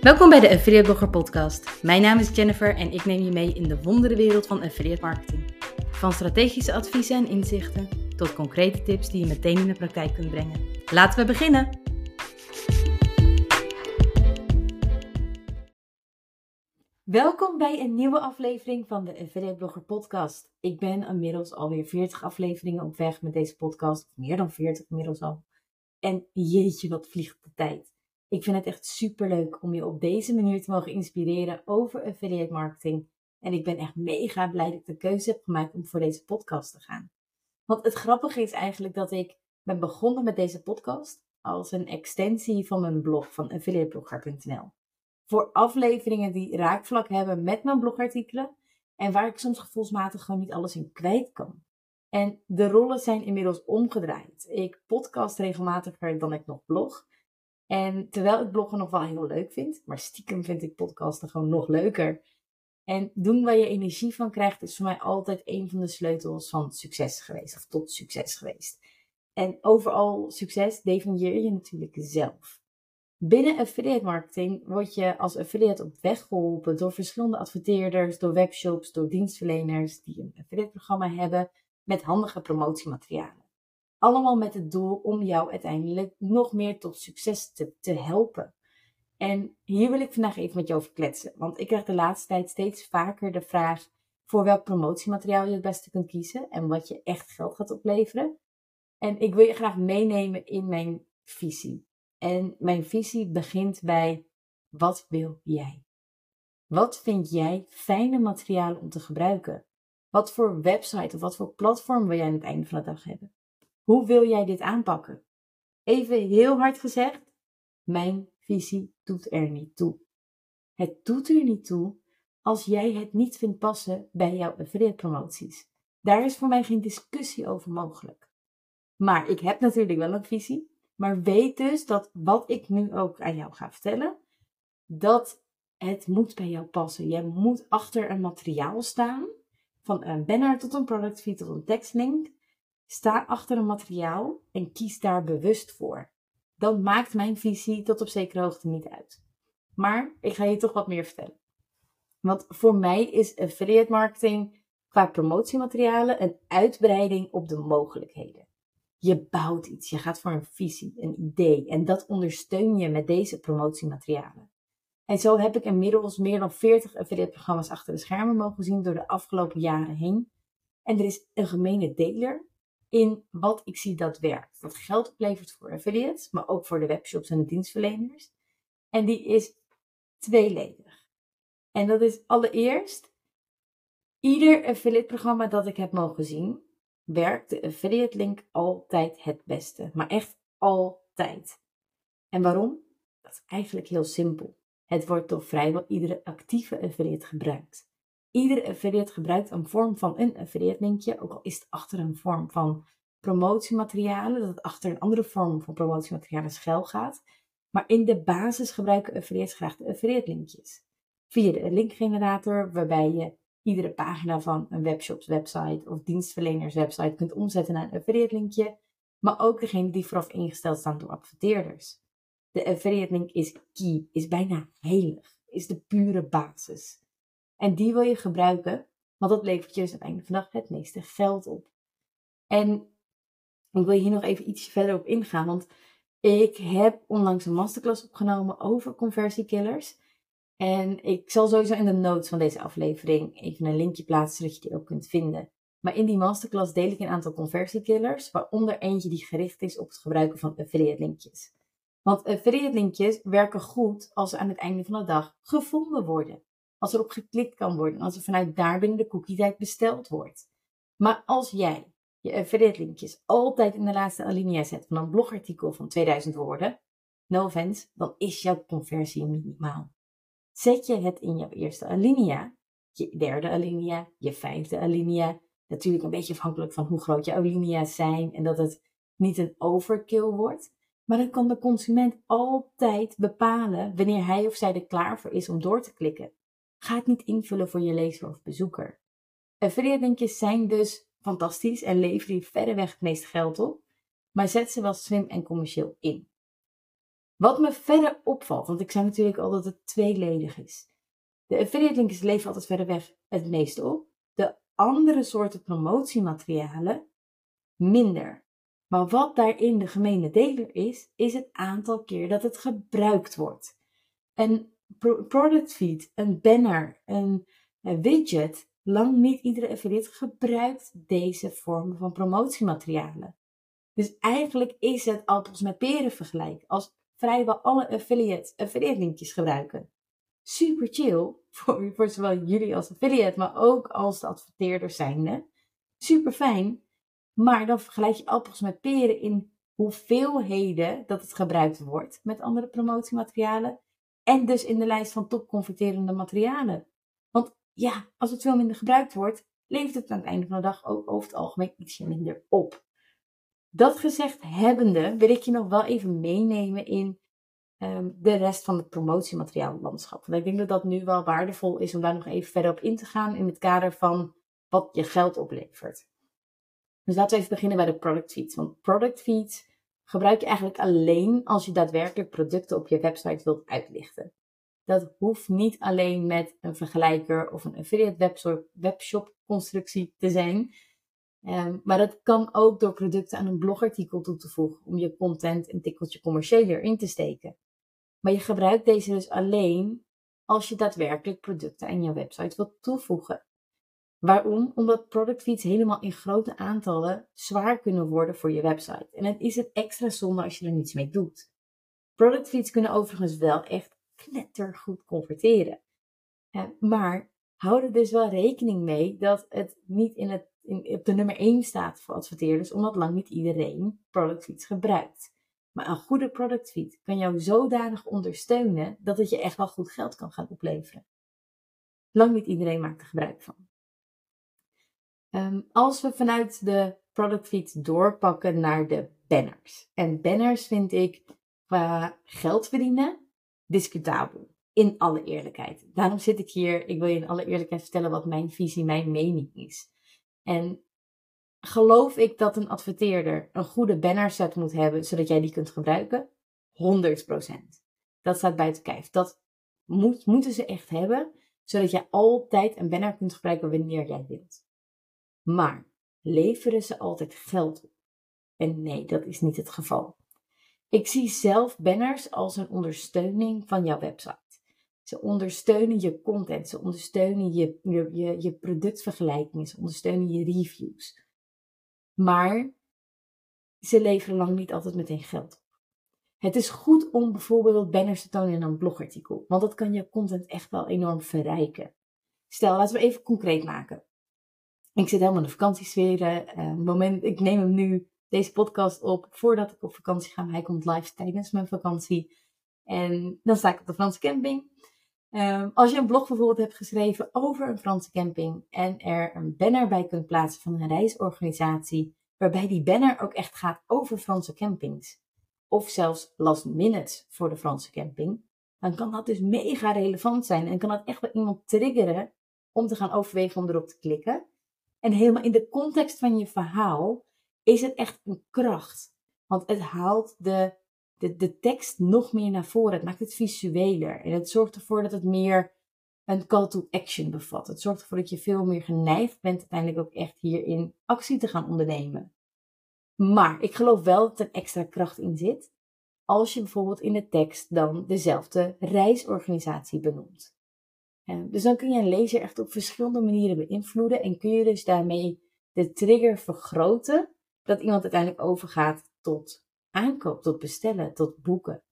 Welkom bij de Affiliate Blogger Podcast. Mijn naam is Jennifer en ik neem je mee in de wonderenwereld van affiliate marketing. Van strategische adviezen en inzichten tot concrete tips die je meteen in de praktijk kunt brengen. Laten we beginnen! Welkom bij een nieuwe aflevering van de Affiliate Blogger Podcast. Ik ben inmiddels alweer 40 afleveringen op weg met deze podcast, meer dan 40 inmiddels al. En jeetje, wat vliegt de tijd. Ik vind het echt super leuk om je op deze manier te mogen inspireren over affiliate marketing. En ik ben echt mega blij dat ik de keuze heb gemaakt om voor deze podcast te gaan. Want het grappige is eigenlijk dat ik ben begonnen met deze podcast als een extensie van mijn blog van affiliateblogger.nl. Voor afleveringen die raakvlak hebben met mijn blogartikelen en waar ik soms gevoelsmatig gewoon niet alles in kwijt kan. En de rollen zijn inmiddels omgedraaid. Ik podcast regelmatiger dan ik nog blog. En terwijl ik bloggen nog wel heel leuk vind, maar stiekem vind ik podcasten gewoon nog leuker. En doen waar je energie van krijgt, is voor mij altijd een van de sleutels van succes geweest, of tot succes geweest. En overal succes definieer je natuurlijk zelf. Binnen affiliate marketing word je als affiliate op weg geholpen door verschillende adverteerders, door webshops, door dienstverleners die een affiliate programma hebben met handige promotiematerialen. Allemaal met het doel om jou uiteindelijk nog meer tot succes te, te helpen. En hier wil ik vandaag even met je over kletsen. Want ik krijg de laatste tijd steeds vaker de vraag voor welk promotiemateriaal je het beste kunt kiezen en wat je echt geld gaat opleveren. En ik wil je graag meenemen in mijn visie. En mijn visie begint bij wat wil jij? Wat vind jij fijne materialen om te gebruiken? Wat voor website of wat voor platform wil jij aan het einde van de dag hebben? Hoe wil jij dit aanpakken? Even heel hard gezegd, mijn visie doet er niet toe. Het doet er niet toe als jij het niet vindt passen bij jouw affiliate promoties. Daar is voor mij geen discussie over mogelijk. Maar ik heb natuurlijk wel een visie. Maar weet dus dat wat ik nu ook aan jou ga vertellen, dat het moet bij jou passen. Jij moet achter een materiaal staan, van een banner tot een product feed tot een tekstlink, Sta achter een materiaal en kies daar bewust voor. Dan maakt mijn visie tot op zekere hoogte niet uit. Maar ik ga je toch wat meer vertellen. Want voor mij is affiliate marketing qua promotiematerialen een uitbreiding op de mogelijkheden. Je bouwt iets, je gaat voor een visie, een idee en dat ondersteun je met deze promotiematerialen. En zo heb ik inmiddels meer dan 40 affiliate programma's achter de schermen mogen zien door de afgelopen jaren heen. En er is een gemene deler in wat ik zie dat werkt. Dat geld oplevert voor affiliates, maar ook voor de webshops en de dienstverleners. En die is tweeledig. En dat is allereerst, ieder affiliate programma dat ik heb mogen zien, werkt de affiliate link altijd het beste. Maar echt altijd. En waarom? Dat is eigenlijk heel simpel. Het wordt door vrijwel iedere actieve affiliate gebruikt. Iedere affiliate gebruikt een vorm van een affiliate linkje, ook al is het achter een vorm van promotiematerialen, dat het achter een andere vorm van promotiematerialen schuil gaat. Maar in de basis gebruiken affiliates graag de affiliate linkjes. Via de linkgenerator, waarbij je iedere pagina van een webshops website of dienstverleners website kunt omzetten naar een affiliate linkje, maar ook degene die vooraf ingesteld staan door adverteerders. De affiliate link is key, is bijna heilig, is de pure basis. En die wil je gebruiken, want dat levert je dus aan het einde van de het meeste geld op. En ik wil hier nog even iets verder op ingaan, want ik heb onlangs een masterclass opgenomen over conversiekillers. En ik zal sowieso in de notes van deze aflevering even een linkje plaatsen, zodat je die ook kunt vinden. Maar in die masterclass deel ik een aantal conversiekillers, waaronder eentje die gericht is op het gebruiken van affiliate linkjes. Want affiliate linkjes werken goed als ze aan het einde van de dag gevonden worden als er op geklikt kan worden, als er vanuit daar binnen de cookie-tijd besteld wordt. Maar als jij je affiliate linkjes altijd in de laatste alinea zet van een blogartikel van 2000 woorden, no offense, dan is jouw conversie minimaal. Zet je het in jouw eerste alinea, je derde alinea, je vijfde alinea, natuurlijk een beetje afhankelijk van hoe groot je alinea's zijn en dat het niet een overkill wordt, maar dan kan de consument altijd bepalen wanneer hij of zij er klaar voor is om door te klikken. Ga het niet invullen voor je lezer of bezoeker. Affiliate linkjes zijn dus fantastisch en leveren je verreweg het meeste geld op, maar zet ze wel slim en commercieel in. Wat me verder opvalt, want ik zei natuurlijk al dat het tweeledig is. De affiliate linkjes leveren altijd verder weg het meeste op. De andere soorten promotiematerialen minder. Maar wat daarin de gemene deler is, is het aantal keer dat het gebruikt wordt. Een product feed, een banner, een, widget, lang niet iedere affiliate gebruikt deze vormen van promotiematerialen. Dus eigenlijk is het appels met peren vergelijk. Als vrijwel alle affiliates affiliate linkjes gebruiken. Super chill voor, zowel jullie als affiliate, maar ook als de adverteerders zijnde. Super fijn. Maar dan vergelijk je appels met peren in hoeveelheden dat het gebruikt wordt met andere promotiematerialen. En dus in de lijst van top converterende materialen. Want ja, als het veel minder gebruikt wordt, levert het aan het einde van de dag ook over het algemeen ietsje minder op. Dat gezegd hebbende, wil ik je nog wel even meenemen in um, de rest van het promotiemateriaallandschap. Want ik denk dat dat nu wel waardevol is om daar nog even verder op in te gaan in het kader van wat je geld oplevert. Dus laten we even beginnen bij de product feeds. Want product feeds gebruik je eigenlijk alleen als je daadwerkelijk producten op je website wilt uitlichten. Dat hoeft niet alleen met een vergelijker of een affiliate webshop constructie te zijn. Ehm, maar dat kan ook door producten aan een blogartikel toe te voegen om je content een tikkeltje commerciëler in te steken. Maar je gebruikt deze dus alleen als je daadwerkelijk producten aan je website wilt toevoegen. Waarom? Omdat product feeds helemaal in grote aantallen zwaar kunnen worden voor je website. En het is het extra zonde als je er niets mee doet. Product feeds kunnen overigens wel echt knettergoed converteren. maar hou er dus wel rekening mee dat het niet in het, in, op de nummer 1 staat voor adverteerders, omdat lang niet iedereen product feeds gebruikt. Maar een goede product feed kan jou zodanig ondersteunen dat het je echt wel goed geld kan gaan opleveren. Lang niet iedereen maakt er gebruik van. Um, als we vanuit de product feed doorpakken naar de banners. En banners vind ik qua geld verdienen discutabel. In alle eerlijkheid. Daarom zit ik hier. Ik wil je in alle eerlijkheid vertellen wat mijn visie, mijn mening is. En geloof ik dat een adverteerder een goede banner set moet hebben, zodat jij die kunt gebruiken? 100%. Dat staat buiten kijf. Dat moet, moeten ze echt hebben, zodat je altijd een banner kunt gebruiken wanneer jij wilt. Maar leveren ze altijd geld op? En nee, dat is niet het geval. Ik zie zelf banners als een ondersteuning van jouw website. Ze ondersteunen je content, ze ondersteunen je, je, je productvergelijkingen, ze ondersteunen je reviews. Maar ze leveren lang niet altijd meteen geld op. Het is goed om bijvoorbeeld banners te tonen in een blogartikel, want dat kan je content echt wel enorm verrijken. Stel, laten we even concreet maken. Ik zit helemaal in de vakantiesfeer. Uh, moment, ik neem hem nu, deze podcast op, voordat ik op vakantie ga. Hij komt live tijdens mijn vakantie. En dan sta ik op de Franse camping. Um, als je een blog bijvoorbeeld hebt geschreven over een Franse camping en er een banner bij kunt plaatsen van een reisorganisatie, waarbij die banner ook echt gaat over Franse campings, of zelfs last minutes voor de Franse camping, dan kan dat dus mega relevant zijn en kan dat echt wel iemand triggeren om te gaan overwegen om erop te klikken. En helemaal in de context van je verhaal is het echt een kracht. Want het haalt de, de, de tekst nog meer naar voren. Het maakt het visueler. En het zorgt ervoor dat het meer een call to action bevat. Het zorgt ervoor dat je veel meer geneigd bent uiteindelijk ook echt hierin actie te gaan ondernemen. Maar ik geloof wel dat er extra kracht in zit. Als je bijvoorbeeld in de tekst dan dezelfde reisorganisatie benoemt dus dan kun je een lezer echt op verschillende manieren beïnvloeden en kun je dus daarmee de trigger vergroten dat iemand uiteindelijk overgaat tot aankoop, tot bestellen, tot boeken.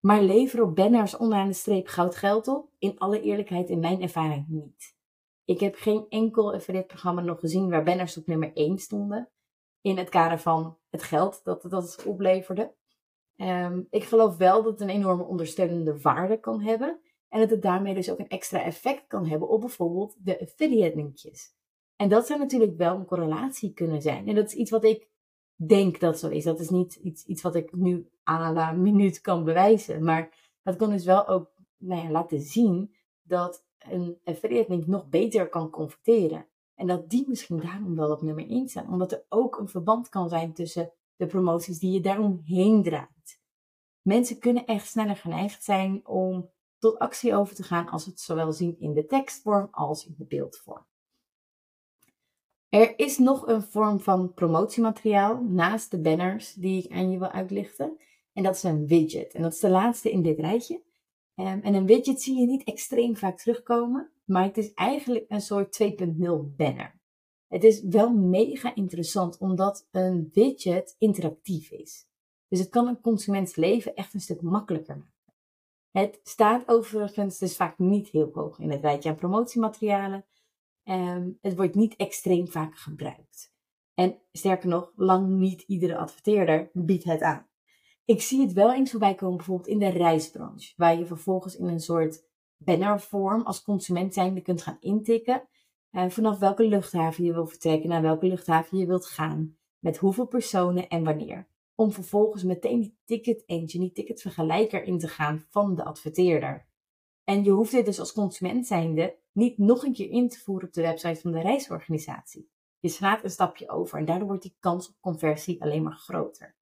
Maar leveren op banners onderaan de streep goud geld op? In alle eerlijkheid, in mijn ervaring niet. Ik heb geen enkel affiliate programma nog gezien waar banners op nummer 1 stonden. In het kader van het geld dat het opleverde. Um, ik geloof wel dat het een enorme ondersteunende waarde kan hebben. En dat het daarmee dus ook een extra effect kan hebben op bijvoorbeeld de affiliate linkjes. En dat zou natuurlijk wel een correlatie kunnen zijn. En dat is iets wat ik denk dat zo is. Dat is niet iets, iets wat ik nu à la minuut kan bewijzen. Maar dat kan dus wel ook nou ja, laten zien dat een affiliate link nog beter kan converteren. En dat die misschien daarom wel op nummer 1 staan. Omdat er ook een verband kan zijn tussen de promoties die je daaromheen draait. Mensen kunnen echt sneller geneigd zijn om tot actie over te gaan als we het zowel zien in de tekstvorm als in de beeldvorm. Er is nog een vorm van promotiemateriaal naast de banners die ik aan je wil uitlichten. En dat is een widget. En dat is de laatste in dit rijtje. Ehm, en een widget zie je niet extreem vaak terugkomen, maar het is eigenlijk een soort 2.0 banner. Het is wel mega interessant omdat een widget interactief is. Dus het kan een consuments leven echt een stuk makkelijker maken. Het staat overigens dus vaak niet heel hoog in het rijtje aan promotiematerialen. Um, het wordt niet extreem vaak gebruikt. En sterker nog, lang niet iedere adverteerder biedt het aan. Ik zie het wel eens voorbij komen, bijvoorbeeld in de reisbranche, waar je vervolgens in een soort bannervorm als consument zijnde kunt gaan intikken. Uh, vanaf welke luchthaven je wil vertrekken, naar welke luchthaven je wilt gaan, met hoeveel personen en wanneer. Om vervolgens meteen die ticket engine, die ticketvergelijker in te gaan van de adverteerder. En je hoeft dit dus als consument zijnde niet nog een keer in te voeren op de website van de reisorganisatie. Je slaat een stapje over en daardoor wordt die kans op conversie alleen maar groter.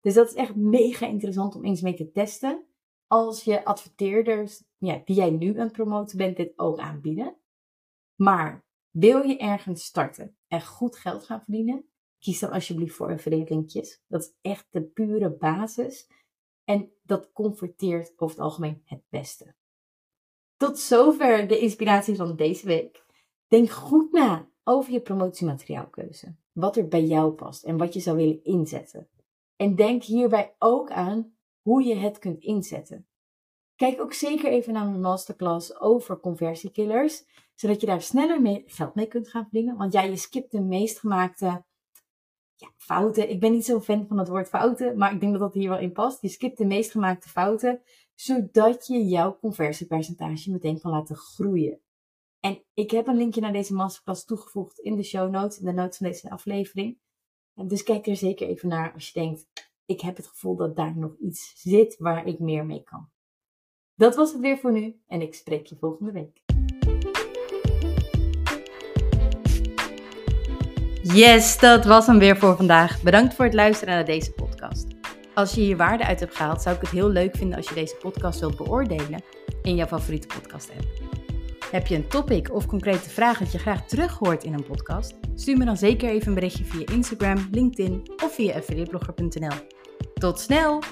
Dus dat is echt mega interessant om eens mee te testen. Als je adverteerders ja, die jij nu aan het promoten bent, dit ook aanbieden. Maar wil je ergens starten en goed geld gaan verdienen, kies dan alsjeblieft voor affiliate Dat is echt de pure basis. En dat converteert over het algemeen het beste. Tot zover de inspiratie van deze week. Denk goed na over je promotiemateriaalkeuze. Wat er bij jou past en wat je zou willen inzetten. En denk hierbij ook aan hoe je het kunt inzetten. Kijk ook zeker even naar mijn masterclass over conversiekillers, zodat je daar sneller mee, geld mee kunt gaan verdienen. Want ja, je skipt de meest gemaakte ja, fouten. Ik ben niet zo'n fan van het woord fouten, maar ik denk dat dat hier wel in past. Je skipt de meest gemaakte fouten, zodat je jouw conversiepercentage meteen kan laten groeien. En ik heb een linkje naar deze masterclass toegevoegd in de show notes, in de notes van deze aflevering. Dus kijk er zeker even naar als je denkt, ik heb het gevoel dat daar nog iets zit waar ik meer mee kan. Dat was het weer voor nu en ik spreek je volgende week. Yes, dat was hem weer voor vandaag. Bedankt voor het luisteren naar deze podcast. Als je hier waarde uit hebt gehaald, zou ik het heel leuk vinden als je deze podcast wilt beoordelen in jouw favoriete podcast app. Heb je een topic of concrete vraag dat je graag terug hoort in een podcast? Stuur me dan zeker even een berichtje via Instagram, LinkedIn of via affiliateblogger.nl. Tot snel!